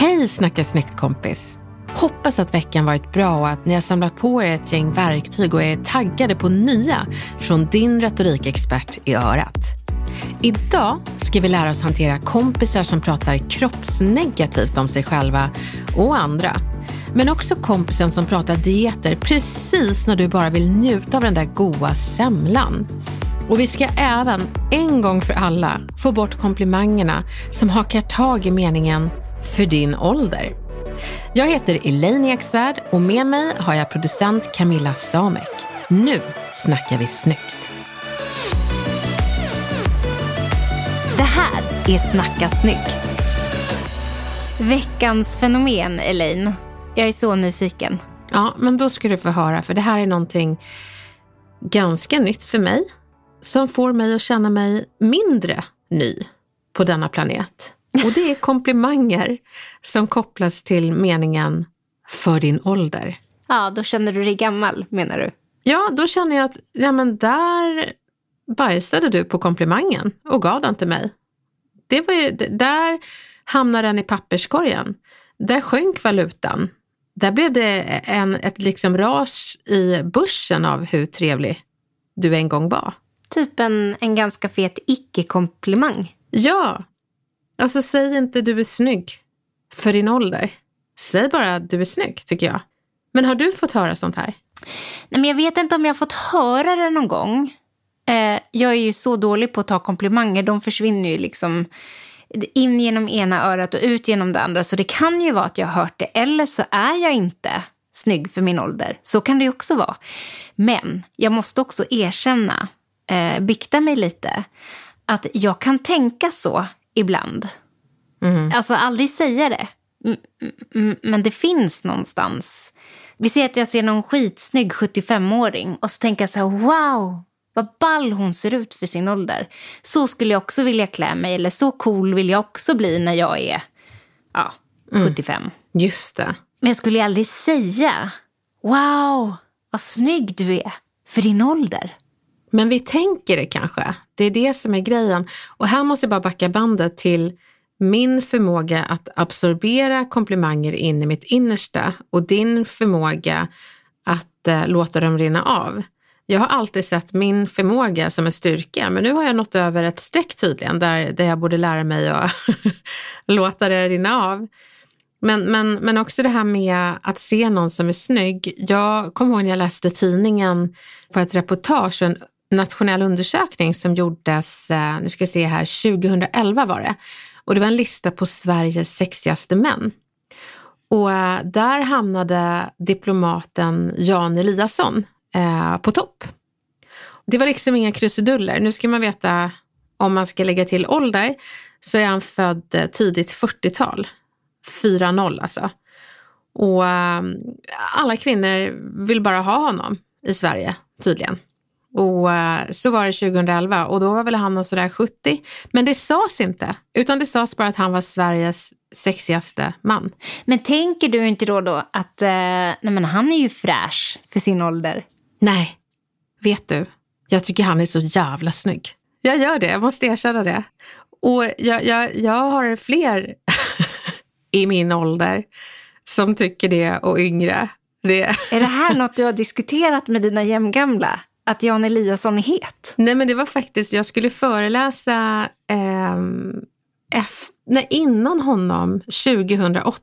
Hej Snacka snyggt kompis! Hoppas att veckan varit bra och att ni har samlat på er ett gäng verktyg och är taggade på nya från din retorikexpert i örat. Idag ska vi lära oss hantera kompisar som pratar kroppsnegativt om sig själva och andra. Men också kompisen som pratar dieter precis när du bara vill njuta av den där goa semlan. Och vi ska även en gång för alla få bort komplimangerna som hakar tag i meningen för din ålder. Jag heter Elaine Eksvärd och med mig har jag producent Camilla Samek. Nu snackar vi snyggt. Det här är Snacka snyggt. Veckans fenomen, Elaine. Jag är så nyfiken. Ja, men då ska du få höra, för det här är någonting ganska nytt för mig som får mig att känna mig mindre ny på denna planet. Och det är komplimanger som kopplas till meningen för din ålder. Ja, då känner du dig gammal, menar du? Ja, då känner jag att ja, men där bajsade du på komplimangen och gav den till mig. Det var ju, där hamnade den i papperskorgen. Där sjönk valutan. Där blev det en, ett liksom ras i börsen av hur trevlig du en gång var. Typ en, en ganska fet icke-komplimang. Ja, alltså säg inte du är snygg för din ålder. Säg bara att du är snygg, tycker jag. Men har du fått höra sånt här? Nej, men jag vet inte om jag har fått höra det någon gång. Eh, jag är ju så dålig på att ta komplimanger. De försvinner ju liksom in genom ena örat och ut genom det andra. Så det kan ju vara att jag har hört det. Eller så är jag inte snygg för min ålder. Så kan det ju också vara. Men jag måste också erkänna, eh, bikta mig lite, att jag kan tänka så ibland. Mm. Alltså aldrig säga det. Men det finns någonstans. Vi ser att jag ser någon skitsnygg 75-åring och så tänker jag så här, wow, vad ball hon ser ut för sin ålder. Så skulle jag också vilja klä mig, eller så cool vill jag också bli när jag är ja, 75. Mm. Just det. Men jag skulle aldrig säga, wow, vad snygg du är för din ålder. Men vi tänker det kanske. Det är det som är grejen. Och här måste jag bara backa bandet till min förmåga att absorbera komplimanger in i mitt innersta och din förmåga att eh, låta dem rinna av. Jag har alltid sett min förmåga som en styrka, men nu har jag nått över ett streck tydligen där, där jag borde lära mig att låta det rinna av. Men, men, men också det här med att se någon som är snygg. Jag kommer ihåg när jag läste tidningen på ett reportage, en nationell undersökning som gjordes, eh, nu ska jag se här, 2011 var det. Och det var en lista på Sveriges sexigaste män. Och eh, där hamnade diplomaten Jan Eliasson eh, på topp. Det var liksom inga krusiduller. Nu ska man veta, om man ska lägga till ålder, så är han född eh, tidigt 40-tal. 4-0 alltså. Och eh, alla kvinnor vill bara ha honom i Sverige tydligen. Och eh, så var det 2011 och då var väl han sådär 70. Men det sades inte, utan det sades bara att han var Sveriges sexigaste man. Men tänker du inte då, då att eh, nej men han är ju fräsch för sin ålder? Nej, vet du, jag tycker han är så jävla snygg. Jag gör det, jag måste erkänna det. Och jag, jag, jag har fler i min ålder som tycker det och yngre. Det. Är det här något du har diskuterat med dina jämngamla? Att Jan Eliasson är het? Nej, men det var faktiskt, jag skulle föreläsa eh, F, nej, innan honom 2008.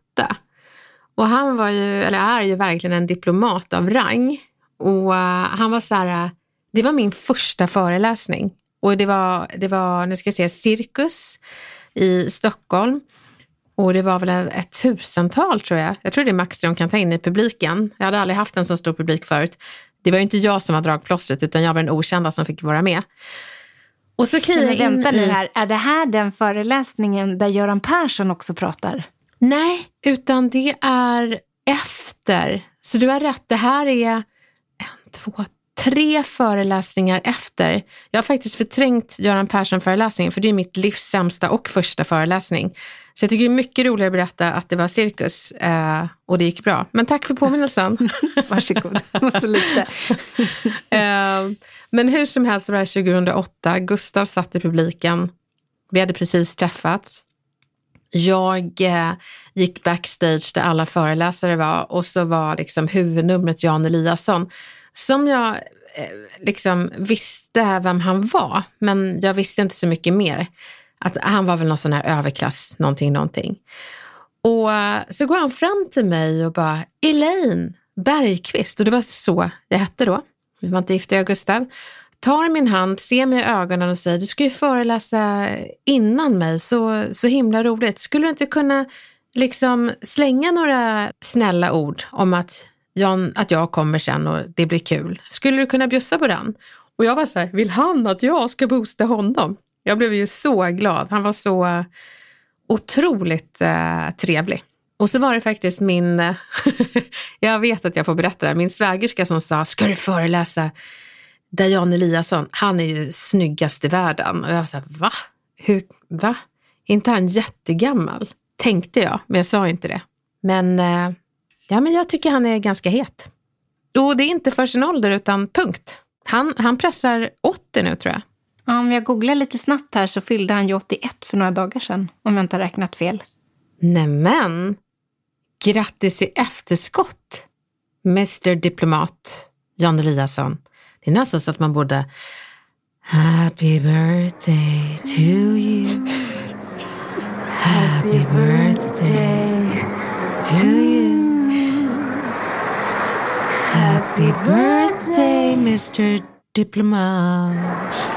Och han var ju, eller är ju verkligen en diplomat av rang. Och uh, han var så här, uh, det var min första föreläsning. Och det var, det var, nu ska jag säga, cirkus i Stockholm. Och det var väl ett tusental tror jag. Jag tror det är max de kan ta in i publiken. Jag hade aldrig haft en så stor publik förut. Det var ju inte jag som var dragplåstret utan jag var den okända som fick vara med. Och så kliver jag in i... här, är det här den föreläsningen där Göran Persson också pratar? Nej, utan det är efter. Så du har rätt, det här är en, två, tre föreläsningar efter. Jag har faktiskt förträngt Göran Persson-föreläsningen för det är mitt livs sämsta och första föreläsning. Så jag tycker det är mycket roligare att berätta att det var cirkus eh, och det gick bra. Men tack för påminnelsen. Varsågod. så lite. eh, men hur som helst var det 2008. Gustav satt i publiken. Vi hade precis träffats. Jag eh, gick backstage där alla föreläsare var och så var liksom huvudnumret Jan Eliasson som jag eh, liksom visste vem han var, men jag visste inte så mycket mer. Att han var väl någon sån här överklass, någonting, någonting. Och eh, så går han fram till mig och bara, Elaine Bergqvist, och det var så jag hette då. Vi var inte gifta, jag och Gustav. Tar min hand, ser mig i ögonen och säger, du ska ju föreläsa innan mig, så, så himla roligt. Skulle du inte kunna liksom slänga några snälla ord om att jag, att jag kommer sen och det blir kul. Skulle du kunna bjussa på den? Och jag var så här, vill han att jag ska boosta honom? Jag blev ju så glad. Han var så otroligt eh, trevlig. Och så var det faktiskt min, jag vet att jag får berätta det här, min svägerska som sa, ska du föreläsa där Jan Eliasson, han är ju snyggast i världen. Och jag sa, va? Hur, va? Är inte han jättegammal? Tänkte jag, men jag sa inte det. Men eh, Ja, men jag tycker han är ganska het. Och det är inte för sin ålder, utan punkt. Han, han pressar 80 nu tror jag. Ja, om jag googlar lite snabbt här så fyllde han ju 81 för några dagar sedan, om jag inte har räknat fel. Nämen! Grattis i efterskott, Mr Diplomat Jan Eliasson. Det är nästan så att man borde... Happy birthday to you Happy birthday to you Happy birthday, Mr Diplomat.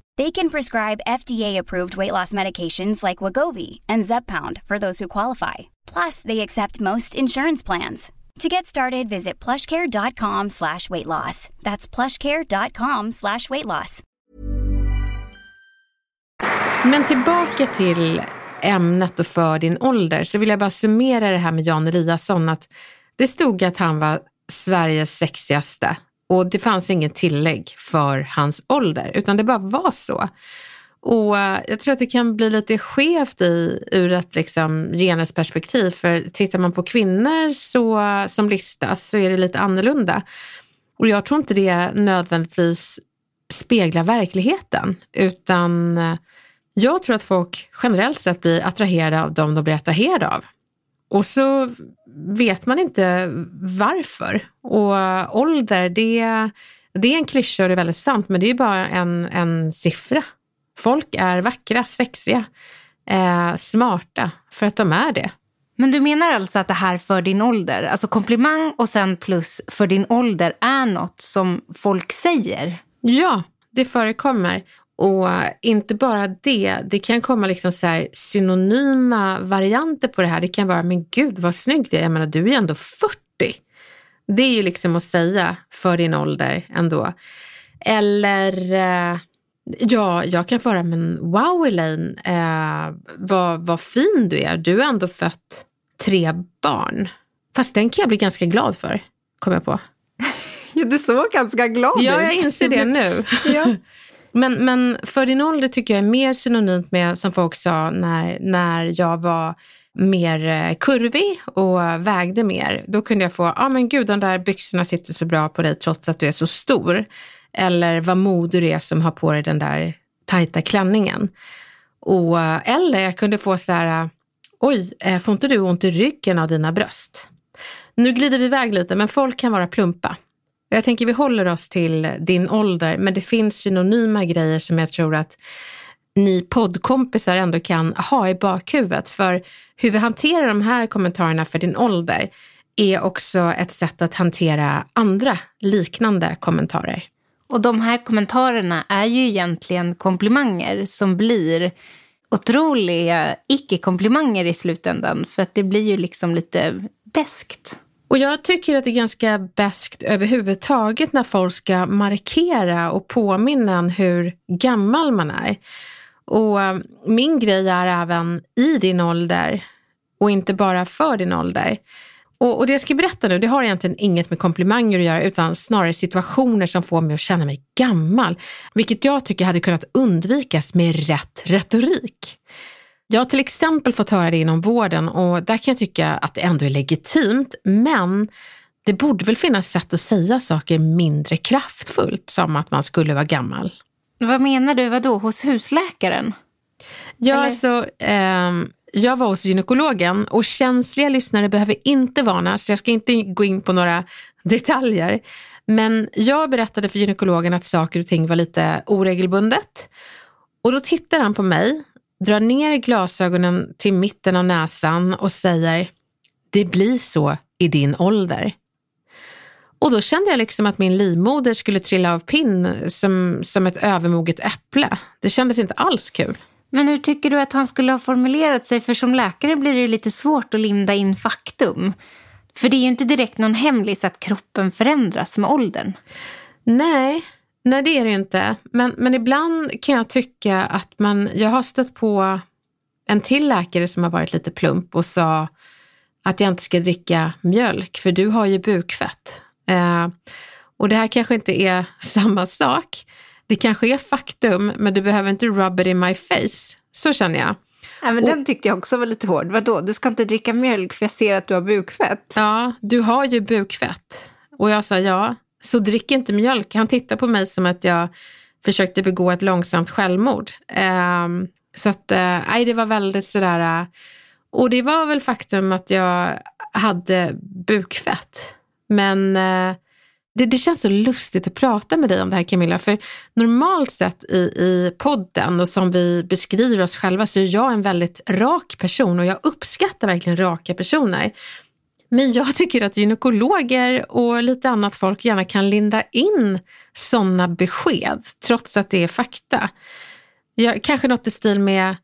They can prescribe FDA-approved weight loss medications like Wagovi and Zeppound for those who qualify. Plus, they accept most insurance plans. To get started, visit plushcare.com slash weight loss. That's plushcare.com slash weight loss. Men tillbaka till ämnet och för din ålder så vill jag bara summera det här med Jan Eliasson. Att Det stod att han var Sveriges sexigaste och det fanns inget tillägg för hans ålder, utan det bara var så. Och eh, jag tror att det kan bli lite skevt i, ur ett liksom genusperspektiv, för tittar man på kvinnor så, som listas så är det lite annorlunda. Och jag tror inte det nödvändigtvis speglar verkligheten, utan eh, jag tror att folk generellt sett blir attraherade av dem de blir attraherade av. Och så vet man inte varför. Och ålder, det, det är en klyscha och det är väldigt sant, men det är bara en, en siffra. Folk är vackra, sexiga, eh, smarta för att de är det. Men du menar alltså att det här för din ålder, alltså komplimang och sen plus för din ålder är något som folk säger? Ja, det förekommer. Och inte bara det, det kan komma liksom så här synonyma varianter på det här. Det kan vara, men gud vad snygg du är, jag menar du är ju ändå 40. Det är ju liksom att säga för din ålder ändå. Eller, eh, ja, jag kan föra, men wow Elaine, eh, vad, vad fin du är. Du har ändå fött tre barn. Fast den kan jag bli ganska glad för, kom jag på. Ja, du såg ganska glad ut. Ja, jag inser det nu. ja. Men, men för din ålder tycker jag är mer synonymt med, som folk sa när, när jag var mer eh, kurvig och vägde mer. Då kunde jag få, ja ah, men gud de där byxorna sitter så bra på dig trots att du är så stor. Eller vad modig du är som har på dig den där tajta klänningen. Och, eh, eller jag kunde få så här, eh, oj, får inte du ont i ryggen av dina bröst? Nu glider vi iväg lite, men folk kan vara plumpa. Jag tänker vi håller oss till din ålder, men det finns synonyma grejer som jag tror att ni poddkompisar ändå kan ha i bakhuvudet. För hur vi hanterar de här kommentarerna för din ålder är också ett sätt att hantera andra liknande kommentarer. Och de här kommentarerna är ju egentligen komplimanger som blir otroliga icke-komplimanger i slutändan. För att det blir ju liksom lite beskt. Och jag tycker att det är ganska bäst överhuvudtaget när folk ska markera och påminna en hur gammal man är. Och eh, min grej är även i din ålder och inte bara för din ålder. Och, och det jag ska berätta nu, det har egentligen inget med komplimanger att göra utan snarare situationer som får mig att känna mig gammal. Vilket jag tycker hade kunnat undvikas med rätt retorik. Jag har till exempel fått höra det inom vården och där kan jag tycka att det ändå är legitimt, men det borde väl finnas sätt att säga saker mindre kraftfullt, som att man skulle vara gammal. Vad menar du, vadå, hos husläkaren? Ja, Eller? alltså, eh, jag var hos gynekologen och känsliga lyssnare behöver inte varnas, jag ska inte gå in på några detaljer. Men jag berättade för gynekologen att saker och ting var lite oregelbundet. Och då tittar han på mig drar ner glasögonen till mitten av näsan och säger det blir så i din ålder. Och då kände jag liksom att min livmoder skulle trilla av pinn som, som ett övermoget äpple. Det kändes inte alls kul. Men hur tycker du att han skulle ha formulerat sig? För som läkare blir det lite svårt att linda in faktum. För det är ju inte direkt någon hemlis att kroppen förändras med åldern. Nej, Nej, det är det inte. Men, men ibland kan jag tycka att man, jag har stött på en till läkare som har varit lite plump och sa att jag inte ska dricka mjölk för du har ju bukfett. Eh, och det här kanske inte är samma sak. Det kanske är faktum, men du behöver inte rub it in my face. Så känner jag. Ja, men och, den tyckte jag också var lite hård. Vadå, du ska inte dricka mjölk för jag ser att du har bukfett? Ja, du har ju bukfett. Och jag sa ja, så drick inte mjölk. Han tittar på mig som att jag försökte begå ett långsamt självmord. Um, så att, uh, nej, det var väldigt sådär, uh, och det var väl faktum att jag hade bukfett. Men uh, det, det, känns så lustigt att prata med dig om det här Camilla, för normalt sett i, i podden och som vi beskriver oss själva så är jag en väldigt rak person och jag uppskattar verkligen raka personer. Men jag tycker att gynekologer och lite annat folk gärna kan linda in sådana besked, trots att det är fakta. Jag, kanske något i stil med,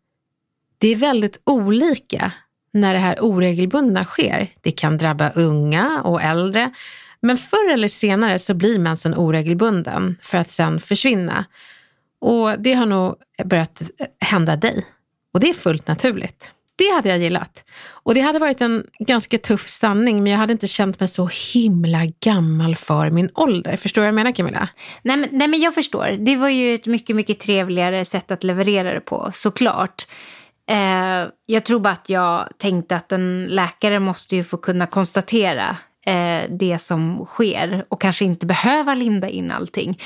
det är väldigt olika när det här oregelbundna sker. Det kan drabba unga och äldre, men förr eller senare så blir mensen oregelbunden för att sen försvinna. Och det har nog börjat hända dig. Och det är fullt naturligt. Det hade jag gillat. Och det hade varit en ganska tuff sanning, men jag hade inte känt mig så himla gammal för min ålder. Förstår du vad jag menar Camilla? Nej men, nej, men jag förstår. Det var ju ett mycket, mycket trevligare sätt att leverera det på, såklart. Eh, jag tror bara att jag tänkte att en läkare måste ju få kunna konstatera eh, det som sker och kanske inte behöva linda in allting.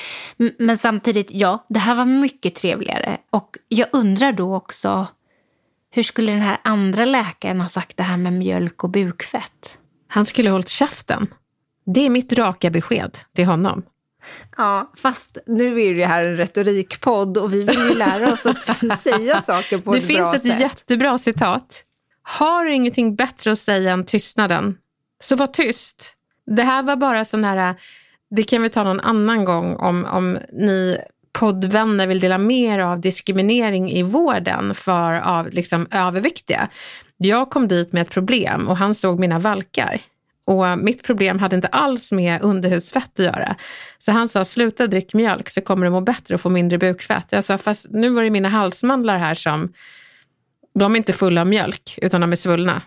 Men samtidigt, ja, det här var mycket trevligare. Och jag undrar då också hur skulle den här andra läkaren ha sagt det här med mjölk och bukfett? Han skulle ha hållit käften. Det är mitt raka besked till honom. Ja, fast nu är det här en retorikpodd och vi vill ju lära oss att säga saker på det ett bra sätt. Det finns ett jättebra citat. Har du ingenting bättre att säga än tystnaden, så var tyst. Det här var bara sån här, det kan vi ta någon annan gång om, om ni poddvänner vill dela mer av diskriminering i vården för av liksom överviktiga. Jag kom dit med ett problem och han såg mina valkar. Och mitt problem hade inte alls med underhudsfett att göra. Så han sa, sluta drick mjölk så kommer du må bättre och få mindre bukfett. Jag sa, fast nu var det mina halsmandlar här som, de är inte fulla av mjölk utan de är svullna.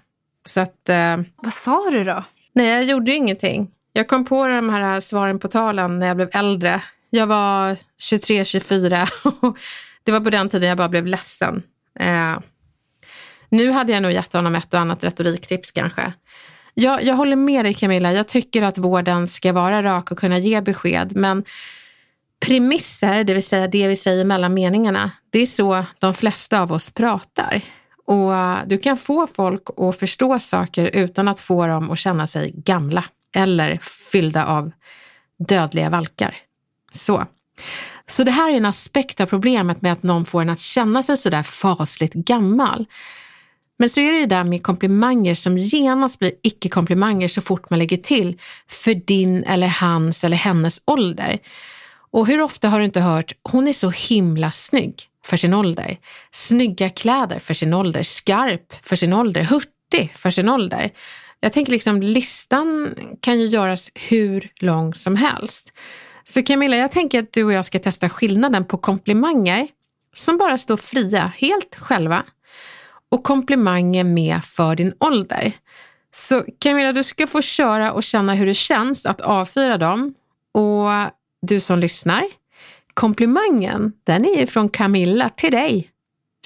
Så att... Eh, Vad sa du då? Nej, jag gjorde ju ingenting. Jag kom på de här svaren på talen när jag blev äldre. Jag var 23, 24 och det var på den tiden jag bara blev ledsen. Eh, nu hade jag nog gett honom ett och annat retoriktips kanske. Jag, jag håller med dig Camilla, jag tycker att vården ska vara rak och kunna ge besked, men premisser, det vill säga det vi säger mellan meningarna, det är så de flesta av oss pratar. Och eh, du kan få folk att förstå saker utan att få dem att känna sig gamla eller fyllda av dödliga valkar. Så. Så det här är en aspekt av problemet med att någon får en att känna sig sådär fasligt gammal. Men så är det det där med komplimanger som genast blir icke-komplimanger så fort man lägger till för din eller hans eller hennes ålder. Och hur ofta har du inte hört, hon är så himla snygg för sin ålder. Snygga kläder för sin ålder, skarp för sin ålder, hurtig för sin ålder. Jag tänker liksom listan kan ju göras hur lång som helst. Så Camilla, jag tänker att du och jag ska testa skillnaden på komplimanger som bara står fria, helt själva och komplimanger med för din ålder. Så Camilla, du ska få köra och känna hur det känns att avfyra dem. Och du som lyssnar, komplimangen, den är ju från Camilla till dig.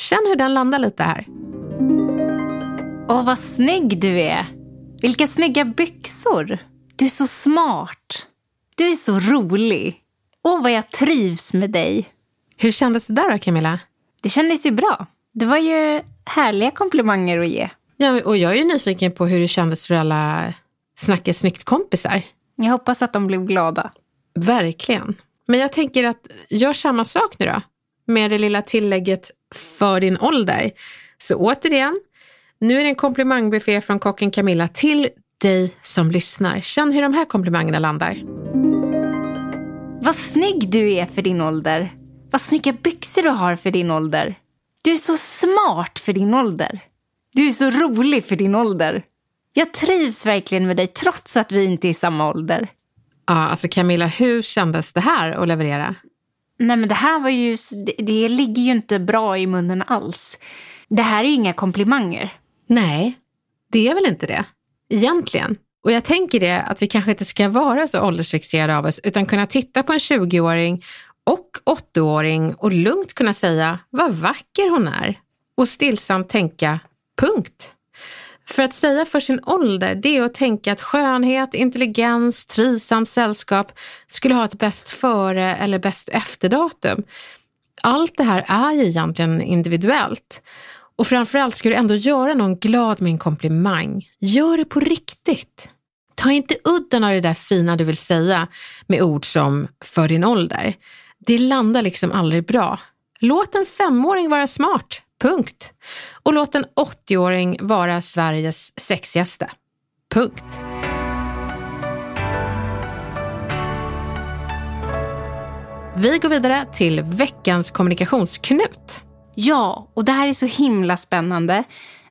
Känn hur den landar lite här. Åh, vad snygg du är. Vilka snygga byxor. Du är så smart. Du är så rolig. Åh, vad jag trivs med dig. Hur kändes det där då, Camilla? Det kändes ju bra. Det var ju härliga komplimanger att ge. Ja, och jag är ju nyfiken på hur det kändes för alla Snacka snyggt-kompisar. Jag hoppas att de blev glada. Verkligen. Men jag tänker att gör samma sak nu då. Med det lilla tillägget för din ålder. Så återigen, nu är det en komplimangbuffé från kocken Camilla till dig som lyssnar. Känn hur de här komplimangerna landar. Vad snygg du är för din ålder. Vad snygga byxor du har för din ålder. Du är så smart för din ålder. Du är så rolig för din ålder. Jag trivs verkligen med dig trots att vi inte är i samma ålder. Ja, alltså Camilla, hur kändes det här att leverera? Nej men det här var ju, det, det ligger ju inte bra i munnen alls. Det här är ju inga komplimanger. Nej, det är väl inte det. Egentligen. Och jag tänker det att vi kanske inte ska vara så åldersfixerade av oss utan kunna titta på en 20-åring och 80-åring och lugnt kunna säga vad vacker hon är och stillsamt tänka punkt. För att säga för sin ålder, det är att tänka att skönhet, intelligens, trivsamt sällskap skulle ha ett bäst före eller bäst efter-datum. Allt det här är ju egentligen individuellt. Och framförallt ska du ändå göra någon glad med en komplimang. Gör det på riktigt. Ta inte udden av det där fina du vill säga med ord som för din ålder. Det landar liksom aldrig bra. Låt en femåring vara smart, punkt. Och låt en 80-åring vara Sveriges sexigaste, punkt. Vi går vidare till veckans kommunikationsknut. Ja, och det här är så himla spännande.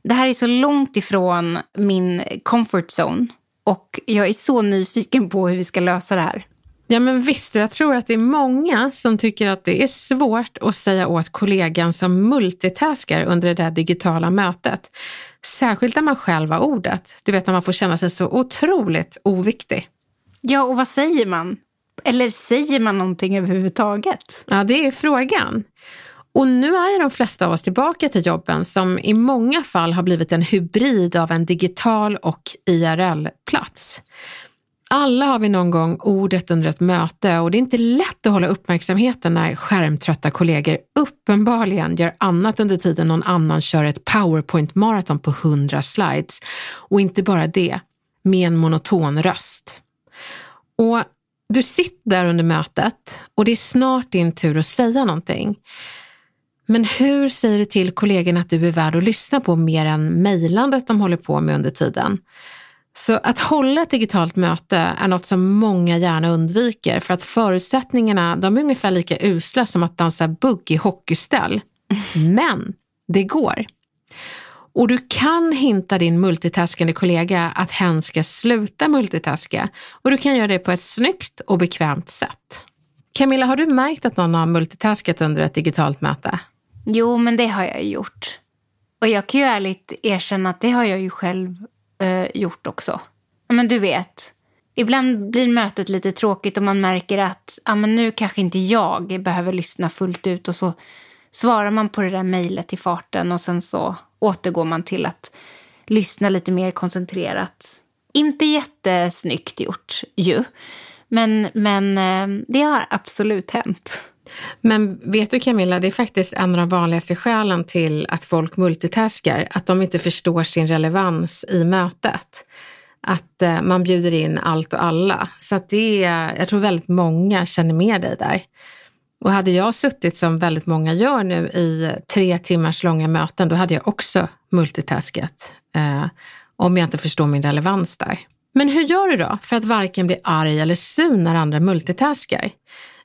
Det här är så långt ifrån min comfort zone. Och jag är så nyfiken på hur vi ska lösa det här. Ja men visst, jag tror att det är många som tycker att det är svårt att säga åt kollegan som multitaskar under det där digitala mötet. Särskilt när man själv har ordet. Du vet när man får känna sig så otroligt oviktig. Ja, och vad säger man? Eller säger man någonting överhuvudtaget? Ja, det är frågan. Och nu är ju de flesta av oss tillbaka till jobben som i många fall har blivit en hybrid av en digital och IRL-plats. Alla har vi någon gång ordet under ett möte och det är inte lätt att hålla uppmärksamheten när skärmtrötta kollegor uppenbarligen gör annat under tiden någon annan kör ett powerpoint-maraton på 100 slides. Och inte bara det, med en monoton röst. Och du sitter där under mötet och det är snart din tur att säga någonting. Men hur säger du till kollegorna att du är värd att lyssna på mer än mejlandet de håller på med under tiden? Så att hålla ett digitalt möte är något som många gärna undviker för att förutsättningarna de är ungefär lika usla som att dansa bugg i hockeyställ. Men det går. Och du kan hinta din multitaskande kollega att hen ska sluta multitaska och du kan göra det på ett snyggt och bekvämt sätt. Camilla, har du märkt att någon har multitaskat under ett digitalt möte? Jo, men det har jag gjort. Och jag kan ju ärligt erkänna att det har jag ju själv eh, gjort också. Men du vet, ibland blir mötet lite tråkigt och man märker att ah, men nu kanske inte jag behöver lyssna fullt ut och så svarar man på det där mejlet i farten och sen så återgår man till att lyssna lite mer koncentrerat. Inte jättesnyggt gjort ju, men, men eh, det har absolut hänt. Men vet du Camilla, det är faktiskt en av de vanligaste skälen till att folk multitaskar, att de inte förstår sin relevans i mötet. Att eh, man bjuder in allt och alla. Så att det är, jag tror väldigt många känner med dig där. Och hade jag suttit som väldigt många gör nu i tre timmars långa möten, då hade jag också multitaskat. Eh, om jag inte förstår min relevans där. Men hur gör du då för att varken bli arg eller sur när andra multitaskar?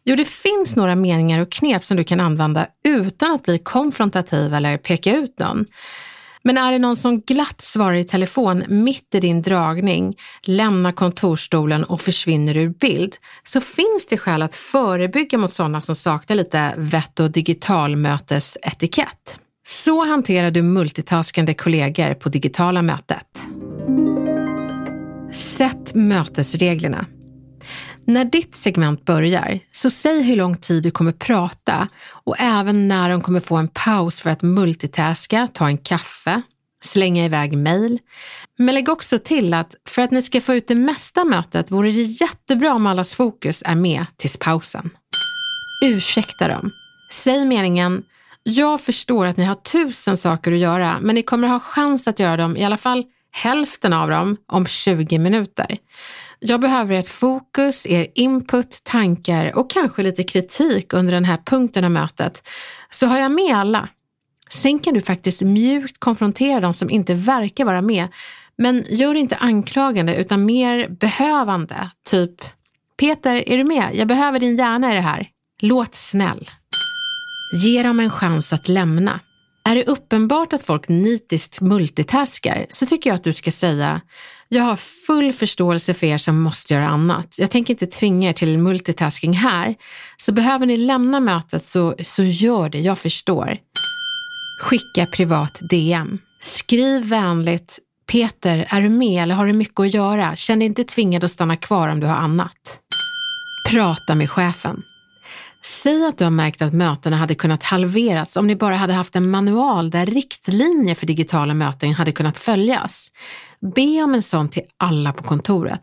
Jo, det finns några meningar och knep som du kan använda utan att bli konfrontativ eller peka ut någon. Men är det någon som glatt svarar i telefon mitt i din dragning, lämnar kontorstolen och försvinner ur bild, så finns det skäl att förebygga mot sådana som saknar lite vett och digitalmötesetikett. Så hanterar du multitaskande kollegor på digitala mötet. Sätt mötesreglerna. När ditt segment börjar, så säg hur lång tid du kommer prata och även när de kommer få en paus för att multitaska, ta en kaffe, slänga iväg mejl. Men lägg också till att för att ni ska få ut det mesta mötet vore det jättebra om allas fokus är med tills pausen. Ursäkta dem. Säg meningen jag förstår att ni har tusen saker att göra, men ni kommer ha chans att göra dem, i alla fall hälften av dem, om 20 minuter. Jag behöver ert fokus, er input, tankar och kanske lite kritik under den här punkten av mötet. Så har jag med alla. Sen kan du faktiskt mjukt konfrontera de som inte verkar vara med. Men gör inte anklagande utan mer behövande. Typ, Peter, är du med? Jag behöver din hjärna i det här. Låt snäll. Ge dem en chans att lämna. Är det uppenbart att folk nitiskt multitaskar så tycker jag att du ska säga jag har full förståelse för er som måste göra annat. Jag tänker inte tvinga er till multitasking här. Så behöver ni lämna mötet så, så gör det, jag förstår. Skicka privat DM. Skriv vänligt. Peter, är du med eller har du mycket att göra? Känn dig inte tvingad att stanna kvar om du har annat. Prata med chefen. Säg att du har märkt att mötena hade kunnat halveras om ni bara hade haft en manual där riktlinjer för digitala möten hade kunnat följas. Be om en sån till alla på kontoret.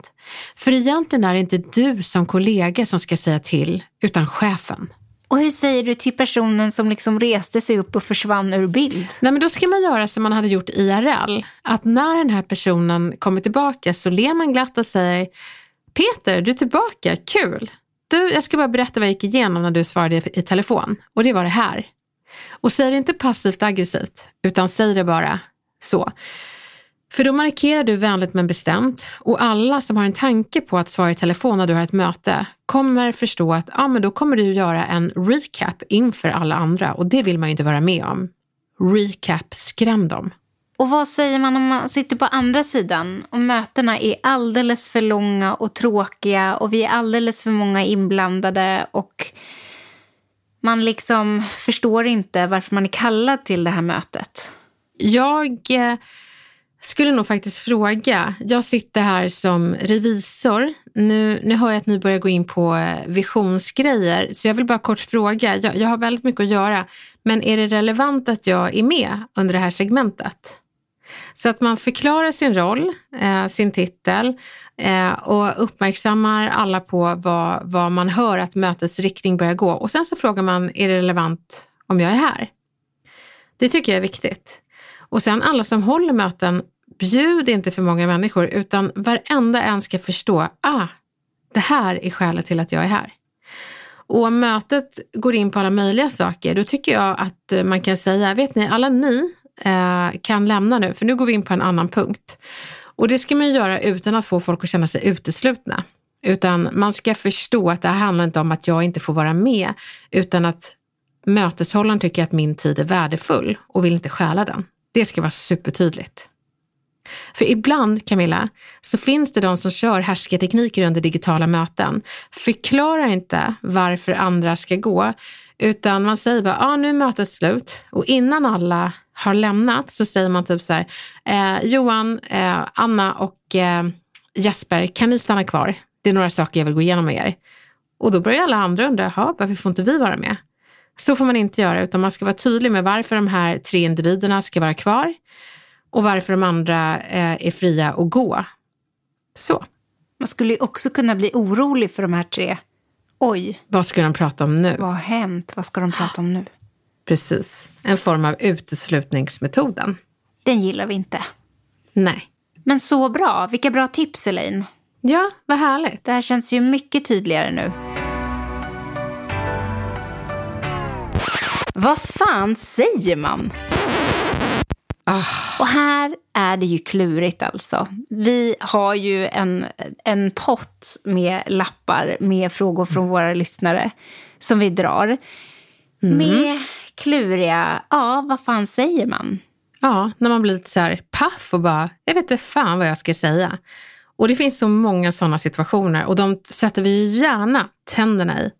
För egentligen är det inte du som kollega som ska säga till, utan chefen. Och hur säger du till personen som liksom reste sig upp och försvann ur bild? Nej, men då ska man göra som man hade gjort IRL. Att när den här personen kommer tillbaka så ler man glatt och säger Peter, du är tillbaka, kul! Du, jag ska bara berätta vad jag gick igenom när du svarade i telefon och det var det här. Och säg det inte passivt aggressivt, utan säg det bara så. För då markerar du vänligt men bestämt och alla som har en tanke på att svara i telefon när du har ett möte kommer förstå att ja, men då kommer du göra en recap inför alla andra och det vill man ju inte vara med om. Recap, skräm dem. Och vad säger man om man sitter på andra sidan och mötena är alldeles för långa och tråkiga och vi är alldeles för många inblandade och man liksom förstår inte varför man är kallad till det här mötet? Jag eh, skulle nog faktiskt fråga. Jag sitter här som revisor. Nu, nu hör jag att ni börjar gå in på eh, visionsgrejer, så jag vill bara kort fråga. Jag, jag har väldigt mycket att göra, men är det relevant att jag är med under det här segmentet? Så att man förklarar sin roll, eh, sin titel eh, och uppmärksammar alla på vad, vad man hör att mötets riktning börjar gå. Och sen så frågar man, är det relevant om jag är här? Det tycker jag är viktigt. Och sen alla som håller möten, bjud inte för många människor utan varenda en ska förstå, ah, det här är skälet till att jag är här. Och om mötet går in på alla möjliga saker, då tycker jag att eh, man kan säga, vet ni, alla ni eh, kan lämna nu, för nu går vi in på en annan punkt. Och det ska man göra utan att få folk att känna sig uteslutna. Utan man ska förstå att det här handlar inte om att jag inte får vara med, utan att möteshållaren tycker att min tid är värdefull och vill inte stjäla den. Det ska vara supertydligt. För ibland, Camilla, så finns det de som kör härskartekniker under digitala möten. Förklara inte varför andra ska gå, utan man säger bara, ah, nu är mötet slut. Och innan alla har lämnat så säger man typ så här, eh, Johan, eh, Anna och eh, Jesper, kan ni stanna kvar? Det är några saker jag vill gå igenom med er. Och då börjar alla andra undra, varför får inte vi vara med? Så får man inte göra, utan man ska vara tydlig med varför de här tre individerna ska vara kvar och varför de andra eh, är fria att gå. Så. Man skulle ju också kunna bli orolig för de här tre. Oj. Vad ska de prata om nu? Vad har hänt? Vad ska de prata om nu? Precis. En form av uteslutningsmetoden. Den gillar vi inte. Nej. Men så bra. Vilka bra tips, Elaine. Ja, vad härligt. Det här känns ju mycket tydligare nu. Vad fan säger man? Ah. Och här är det ju klurigt alltså. Vi har ju en, en pott med lappar med frågor från våra lyssnare som vi drar. Mm. Med kluriga, ja vad fan säger man? Ja, när man blir lite så här paff och bara, jag vet inte fan vad jag ska säga. Och det finns så många sådana situationer och de sätter vi gärna tänderna i.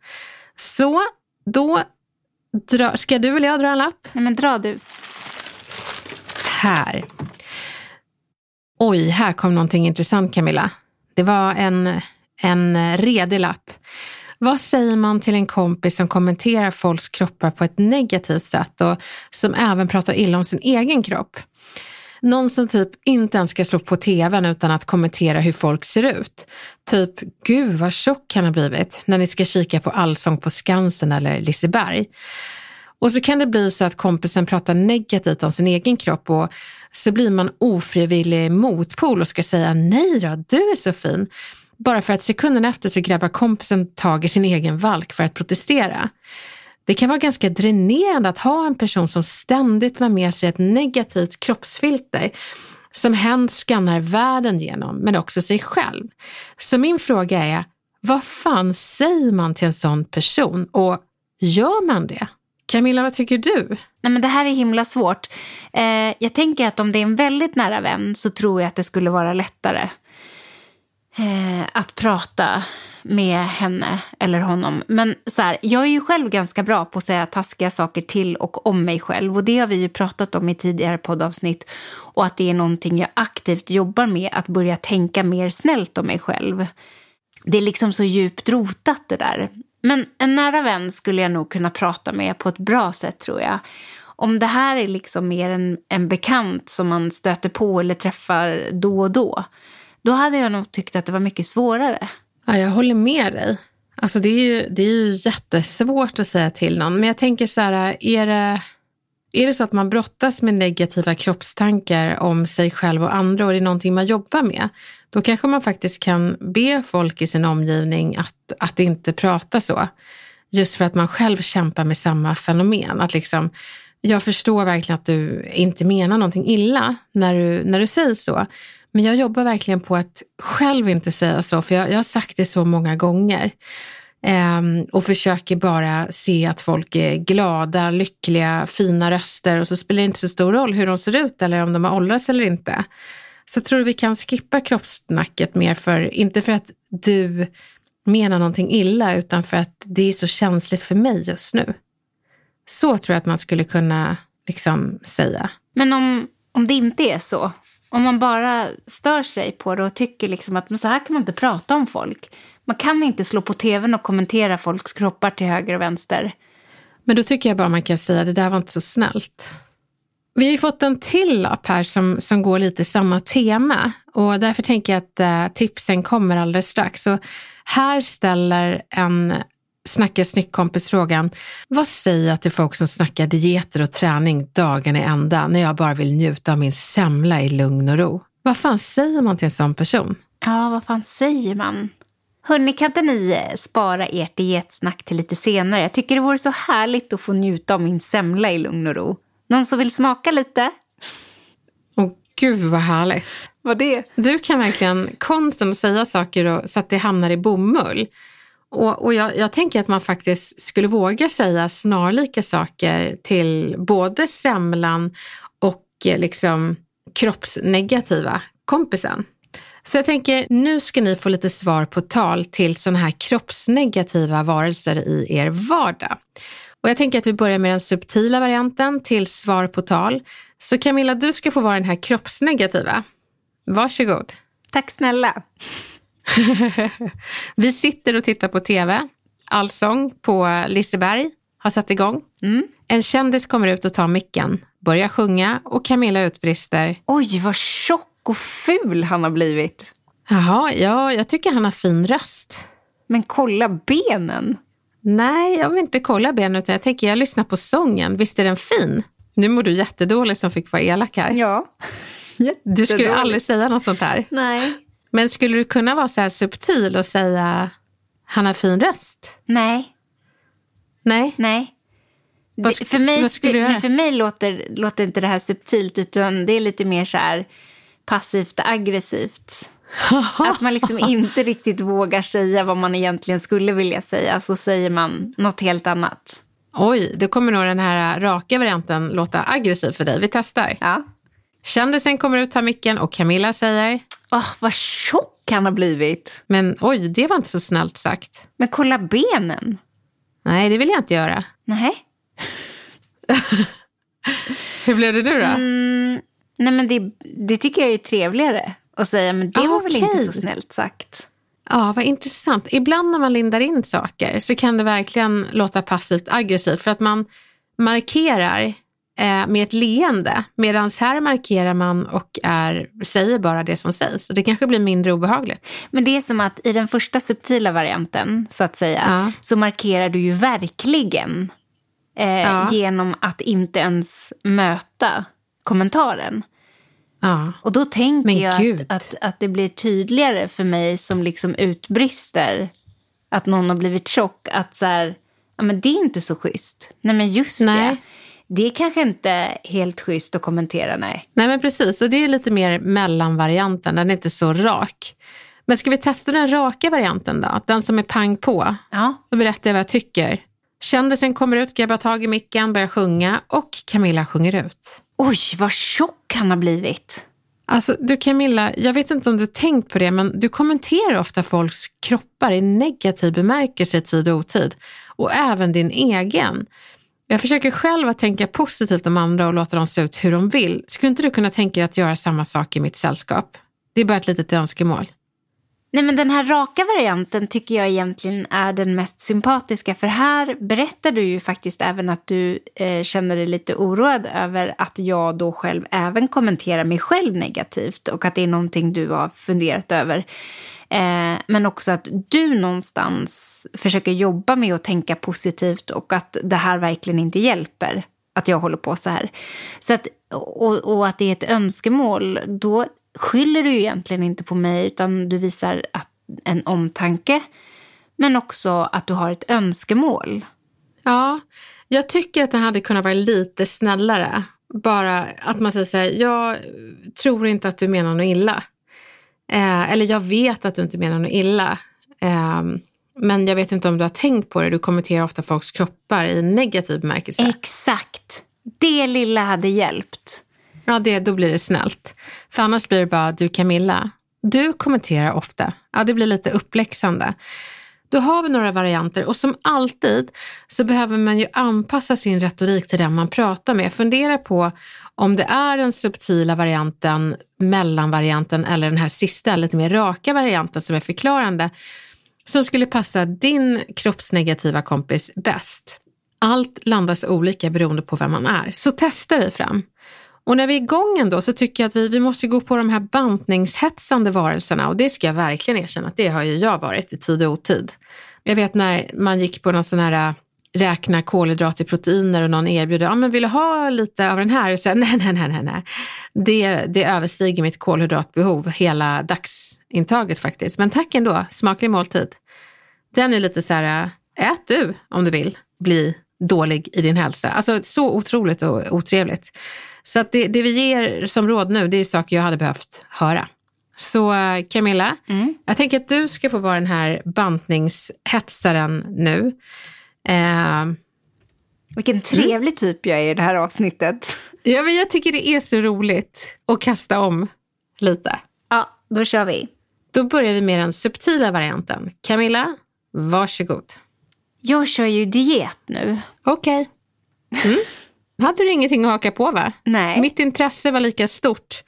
Så då dra, ska du eller jag dra en lapp? Nej men dra du. Här. Oj, här kom någonting intressant Camilla. Det var en, en redig lapp. Vad säger man till en kompis som kommenterar folks kroppar på ett negativt sätt och som även pratar illa om sin egen kropp? Någon som typ inte ens ska slå på tvn utan att kommentera hur folk ser ut. Typ, gud vad tjock han har blivit när ni ska kika på Allsång på Skansen eller Liseberg. Och så kan det bli så att kompisen pratar negativt om sin egen kropp och så blir man ofrivillig motpol och ska säga nej då, du är så fin. Bara för att sekunden efter så grabbar kompisen tag i sin egen valk för att protestera. Det kan vara ganska dränerande att ha en person som ständigt har med sig ett negativt kroppsfilter som hen skannar världen genom, men också sig själv. Så min fråga är, vad fan säger man till en sån person och gör man det? Camilla, vad tycker du? Nej, men det här är himla svårt. Eh, jag tänker att om det är en väldigt nära vän så tror jag att det skulle vara lättare eh, att prata med henne eller honom. Men så här, jag är ju själv ganska bra på att säga taskiga saker till och om mig själv. Och det har vi ju pratat om i tidigare poddavsnitt. Och att det är någonting jag aktivt jobbar med, att börja tänka mer snällt om mig själv. Det är liksom så djupt rotat det där. Men en nära vän skulle jag nog kunna prata med på ett bra sätt tror jag. Om det här är liksom mer en, en bekant som man stöter på eller träffar då och då, då hade jag nog tyckt att det var mycket svårare. Ja, jag håller med dig. Alltså det är, ju, det är ju jättesvårt att säga till någon, men jag tänker så här, är det, är det så att man brottas med negativa kroppstankar om sig själv och andra och det är någonting man jobbar med, då kanske man faktiskt kan be folk i sin omgivning att, att inte prata så. Just för att man själv kämpar med samma fenomen. Att liksom, jag förstår verkligen att du inte menar någonting illa när du, när du säger så. Men jag jobbar verkligen på att själv inte säga så, för jag, jag har sagt det så många gånger. Um, och försöker bara se att folk är glada, lyckliga, fina röster och så spelar det inte så stor roll hur de ser ut eller om de har åldrats eller inte. Så tror du vi kan skippa kroppssnacket mer för, inte för att du menar någonting illa, utan för att det är så känsligt för mig just nu. Så tror jag att man skulle kunna liksom säga. Men om, om det inte är så, om man bara stör sig på det och tycker liksom att men så här kan man inte prata om folk. Man kan inte slå på tvn och kommentera folks kroppar till höger och vänster. Men då tycker jag bara man kan säga att det där var inte så snällt. Vi har ju fått en till lapp här som, som går lite samma tema och därför tänker jag att äh, tipsen kommer alldeles strax. Så här ställer en Snacka snyggt-kompis frågan, vad säger jag till folk som snackar dieter och träning dagen i ända när jag bara vill njuta av min semla i lugn och ro? Vad fan säger man till en sån person? Ja, vad fan säger man? Hörni, kan inte ni eh, spara ert dietsnack till lite senare? Jag tycker det vore så härligt att få njuta av min semla i lugn och ro. Någon som vill smaka lite? Åh gud vad härligt. Vad det? Du kan verkligen konsten att säga saker och, så att det hamnar i bomull. Och, och jag, jag, tänker att man faktiskt skulle våga säga snarlika saker till både semlan och eh, liksom kroppsnegativa kompisen. Så jag tänker, nu ska ni få lite svar på tal till sådana här kroppsnegativa varelser i er vardag. Och jag tänker att vi börjar med den subtila varianten till svar på tal. Så Camilla, du ska få vara den här kroppsnegativa. Varsågod. Tack snälla. vi sitter och tittar på tv. Allsång på Liseberg har satt igång. Mm. En kändis kommer ut och tar micken, börjar sjunga och Camilla utbrister. Oj, vad tjock och ful han har blivit. Jaha, ja, jag tycker han har fin röst. Men kolla benen. Nej, jag vill inte kolla benen utan jag tänker jag lyssnar på sången. Visst är den fin? Nu mår du jättedåligt som fick vara elak här. Ja, Du skulle aldrig säga något sånt här. Nej. Men skulle du kunna vara så här subtil och säga han har fin röst? Nej. Nej? Nej. Det, för, mig, skulle, för mig låter, låter inte det här subtilt utan det är lite mer så här passivt aggressivt. Att man liksom inte riktigt vågar säga vad man egentligen skulle vilja säga, så säger man något helt annat. Oj, då kommer nog den här raka varianten låta aggressiv för dig. Vi testar. Ja. Kändisen kommer ut, tar micken och Camilla säger... Åh, oh, vad tjock han har blivit. Men oj, det var inte så snällt sagt. Men kolla benen. Nej, det vill jag inte göra. Nej. Hur blev det nu då? Mm, nej, men det, det tycker jag är trevligare att säga, men det ah, var väl inte så snällt sagt. Ja, vad intressant. Ibland när man lindar in saker så kan det verkligen låta passivt aggressivt för att man markerar eh, med ett leende medan här markerar man och är, säger bara det som sägs. Och det kanske blir mindre obehagligt. Men det är som att i den första subtila varianten så att säga ja. så markerar du ju verkligen eh, ja. genom att inte ens möta kommentaren. Ja. Och då tänker Men jag att, att, att, det blir tydligare för mig som liksom utbrister att någon har blivit tjock. Att så här, ja men det är inte så schysst. Nej men just nej. det. Det är kanske inte helt schysst att kommentera, nej. Nej men precis, och det är lite mer mellanvarianten. Den är inte så rak. Men ska vi testa den raka varianten då? Den som är pang på. Ja. Då berättar jag vad jag tycker. Kändisen kommer ut, grabbar tag i micken, börjar sjunga och Camilla sjunger ut. Oj, vad tjock han har blivit. Alltså du Camilla, jag vet inte om du tänkt på det, men du kommenterar ofta folks kroppar i negativ bemärkelse i tid och otid. Och även din egen. Jag försöker själv att tänka positivt om andra och låta dem se ut hur de vill. Skulle inte du kunna tänka dig att göra samma sak i mitt sällskap? Det är bara ett litet önskemål. Nej, men den här raka varianten tycker jag egentligen är den mest sympatiska. För här berättar du ju faktiskt även att du eh, känner dig lite oroad över att jag då själv även kommenterar mig själv negativt och att det är någonting du har funderat över. Eh, men också att du någonstans försöker jobba med att tänka positivt och att det här verkligen inte hjälper att jag håller på så här. Så att, och, och att det är ett önskemål, då skyller du egentligen inte på mig utan du visar att, en omtanke men också att du har ett önskemål. Ja, jag tycker att den hade kunnat vara lite snällare. Bara att man säger så här, jag tror inte att du menar något illa. Eh, eller jag vet att du inte menar något illa. Eh, men jag vet inte om du har tänkt på det. Du kommenterar ofta folks kroppar i negativ bemärkelse. Exakt. Det lilla hade hjälpt. Ja, det, då blir det snällt. För annars blir det bara du Camilla. Du kommenterar ofta. Ja, det blir lite uppläxande. Då har vi några varianter och som alltid så behöver man ju anpassa sin retorik till den man pratar med. Fundera på om det är den subtila varianten, mellanvarianten eller den här sista, lite mer raka varianten som är förklarande, som skulle passa din kroppsnegativa kompis bäst. Allt landas olika beroende på vem man är, så testa dig fram. Och när vi är igång ändå så tycker jag att vi, vi måste gå på de här bantningshetsande varelserna och det ska jag verkligen erkänna att det har ju jag varit i tid och otid. Jag vet när man gick på någon sån här äh, räkna kolhydrater, proteiner och någon erbjuder, ja men vill du ha lite av den här? Så, nej, nej, nej, nej, nej. Det, det överstiger mitt kolhydratbehov hela dagsintaget faktiskt. Men tack ändå, smaklig måltid. Den är lite så här, äh, ät du om du vill bli dålig i din hälsa. Alltså så otroligt och otrevligt. Så det, det vi ger som råd nu, det är saker jag hade behövt höra. Så Camilla, mm. jag tänker att du ska få vara den här bantningshetsaren nu. Eh, Vilken trevlig typ jag är i det här avsnittet. Ja, men jag tycker det är så roligt att kasta om lite. Ja, då kör vi. Då börjar vi med den subtila varianten. Camilla, varsågod. Jag kör ju diet nu. Okej. Okay. Mm. Hade du ingenting att haka på va? Nej. Mitt intresse var lika stort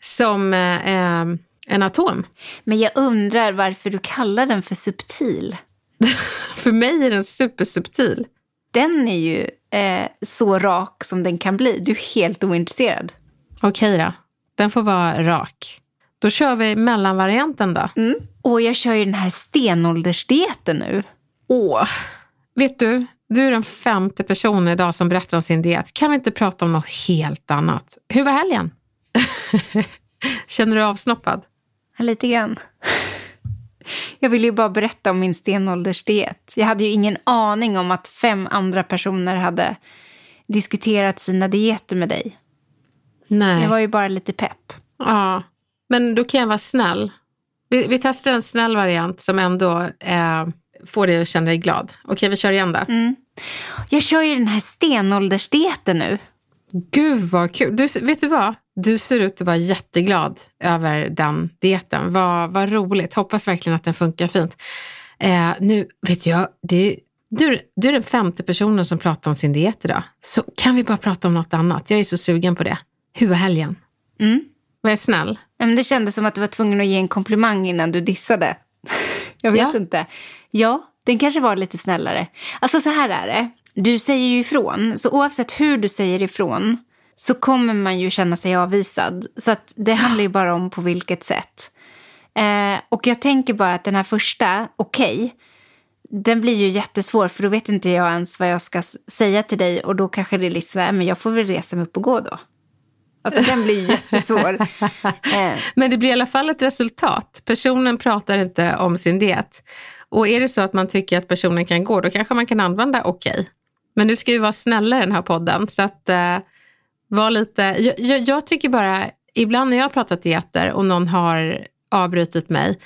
som eh, en atom. Men jag undrar varför du kallar den för subtil. för mig är den supersubtil. Den är ju eh, så rak som den kan bli. Du är helt ointresserad. Okej då, den får vara rak. Då kör vi mellanvarianten då. Mm. Och jag kör ju den här stenåldersdieten nu. Åh, vet du, du är den femte personen idag som berättar om sin diet. Kan vi inte prata om något helt annat? Hur var helgen? Känner du dig avsnoppad? Lite grann. Jag ville ju bara berätta om min stenåldersdiet. Jag hade ju ingen aning om att fem andra personer hade diskuterat sina dieter med dig. Nej. Jag var ju bara lite pepp. Ja, men då kan jag vara snäll. Vi, vi testar en snäll variant som ändå eh, får dig att känna dig glad. Okej, vi kör igen då. Mm. Jag kör ju den här stenåldersdieten nu. Gud vad kul. Du, vet du vad? Du ser ut att vara jätteglad över den dieten. Vad, vad roligt. Hoppas verkligen att den funkar fint. Eh, nu vet jag, det, du, du är den femte personen som pratar om sin diet idag. Så kan vi bara prata om något annat? Jag är så sugen på det. Hur var helgen? Mm. Var jag snäll? Men det kändes som att du var tvungen att ge en komplimang innan du dissade. Jag vet ja. inte. Ja, den kanske var lite snällare. Alltså så här är det. Du säger ju ifrån, så oavsett hur du säger ifrån så kommer man ju känna sig avvisad. Så att det handlar ju bara om på vilket sätt. Eh, och jag tänker bara att den här första, okej, okay, den blir ju jättesvår för då vet inte jag ens vad jag ska säga till dig och då kanske det är lite så här, men jag får väl resa mig upp och gå då. Alltså den blir jättesvår. Eh. Men det blir i alla fall ett resultat. Personen pratar inte om sin diet. Och är det så att man tycker att personen kan gå, då kanske man kan använda okej. Okay. Men nu ska vi vara snälla i den här podden, så att eh, var lite... Jag, jag, jag, tycker bara, ibland när jag har pratat dieter och någon har avbrutit mig,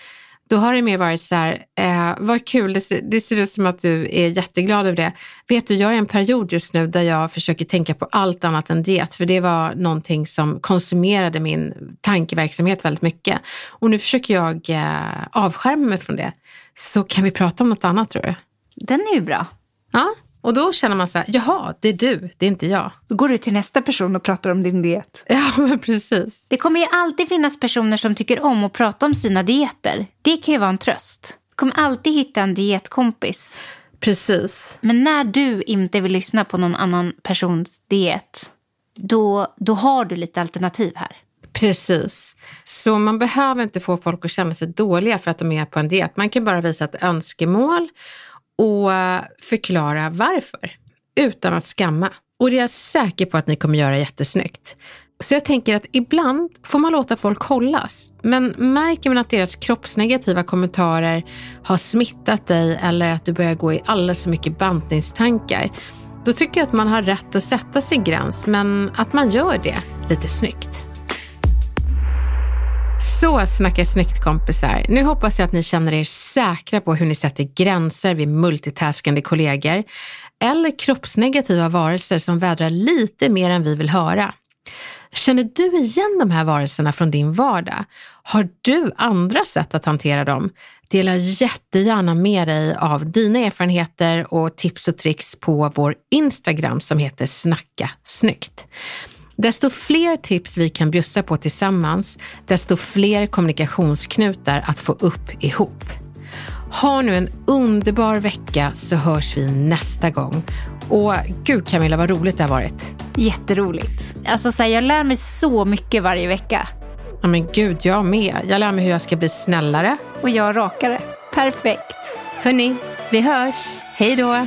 då har det mer varit så här, eh, vad kul, det, det, ser ut som att du är jätteglad över det. Vet du, jag är i en period just nu där jag försöker tänka på allt annat än diet, för det var någonting som konsumerade min tankeverksamhet väldigt mycket. Och nu försöker jag eh, avskärma mig från det. Så kan vi prata om något annat tror du? Den är ju bra. Ja, och då känner man så här, jaha, det är du, det är inte jag. Då går du till nästa person och pratar om din diet. Ja, men precis. Det kommer ju alltid finnas personer som tycker om att prata om sina dieter. Det kan ju vara en tröst. Du kommer alltid hitta en dietkompis. Precis. Men när du inte vill lyssna på någon annan persons diet, då, då har du lite alternativ här. Precis. Så man behöver inte få folk att känna sig dåliga för att de är på en diet. Man kan bara visa ett önskemål och förklara varför utan att skamma. Och det är jag säker på att ni kommer göra jättesnyggt. Så jag tänker att ibland får man låta folk hållas. Men märker man att deras kroppsnegativa kommentarer har smittat dig eller att du börjar gå i alldeles för mycket bantningstankar, då tycker jag att man har rätt att sätta sin gräns, men att man gör det lite snyggt. Så snacka snyggt kompisar. Nu hoppas jag att ni känner er säkra på hur ni sätter gränser vid multitaskande kollegor eller kroppsnegativa varelser som vädrar lite mer än vi vill höra. Känner du igen de här varelserna från din vardag? Har du andra sätt att hantera dem? Dela jättegärna med dig av dina erfarenheter och tips och tricks på vår Instagram som heter Snacka snyggt. Desto fler tips vi kan bjussa på tillsammans, desto fler kommunikationsknutar att få upp ihop. Ha nu en underbar vecka så hörs vi nästa gång. Och gud Camilla vad roligt det har varit. Jätteroligt. Alltså så här, jag lär mig så mycket varje vecka. Ja men gud, jag med. Jag lär mig hur jag ska bli snällare. Och jag rakare. Perfekt. Hörni, vi hörs. Hej då.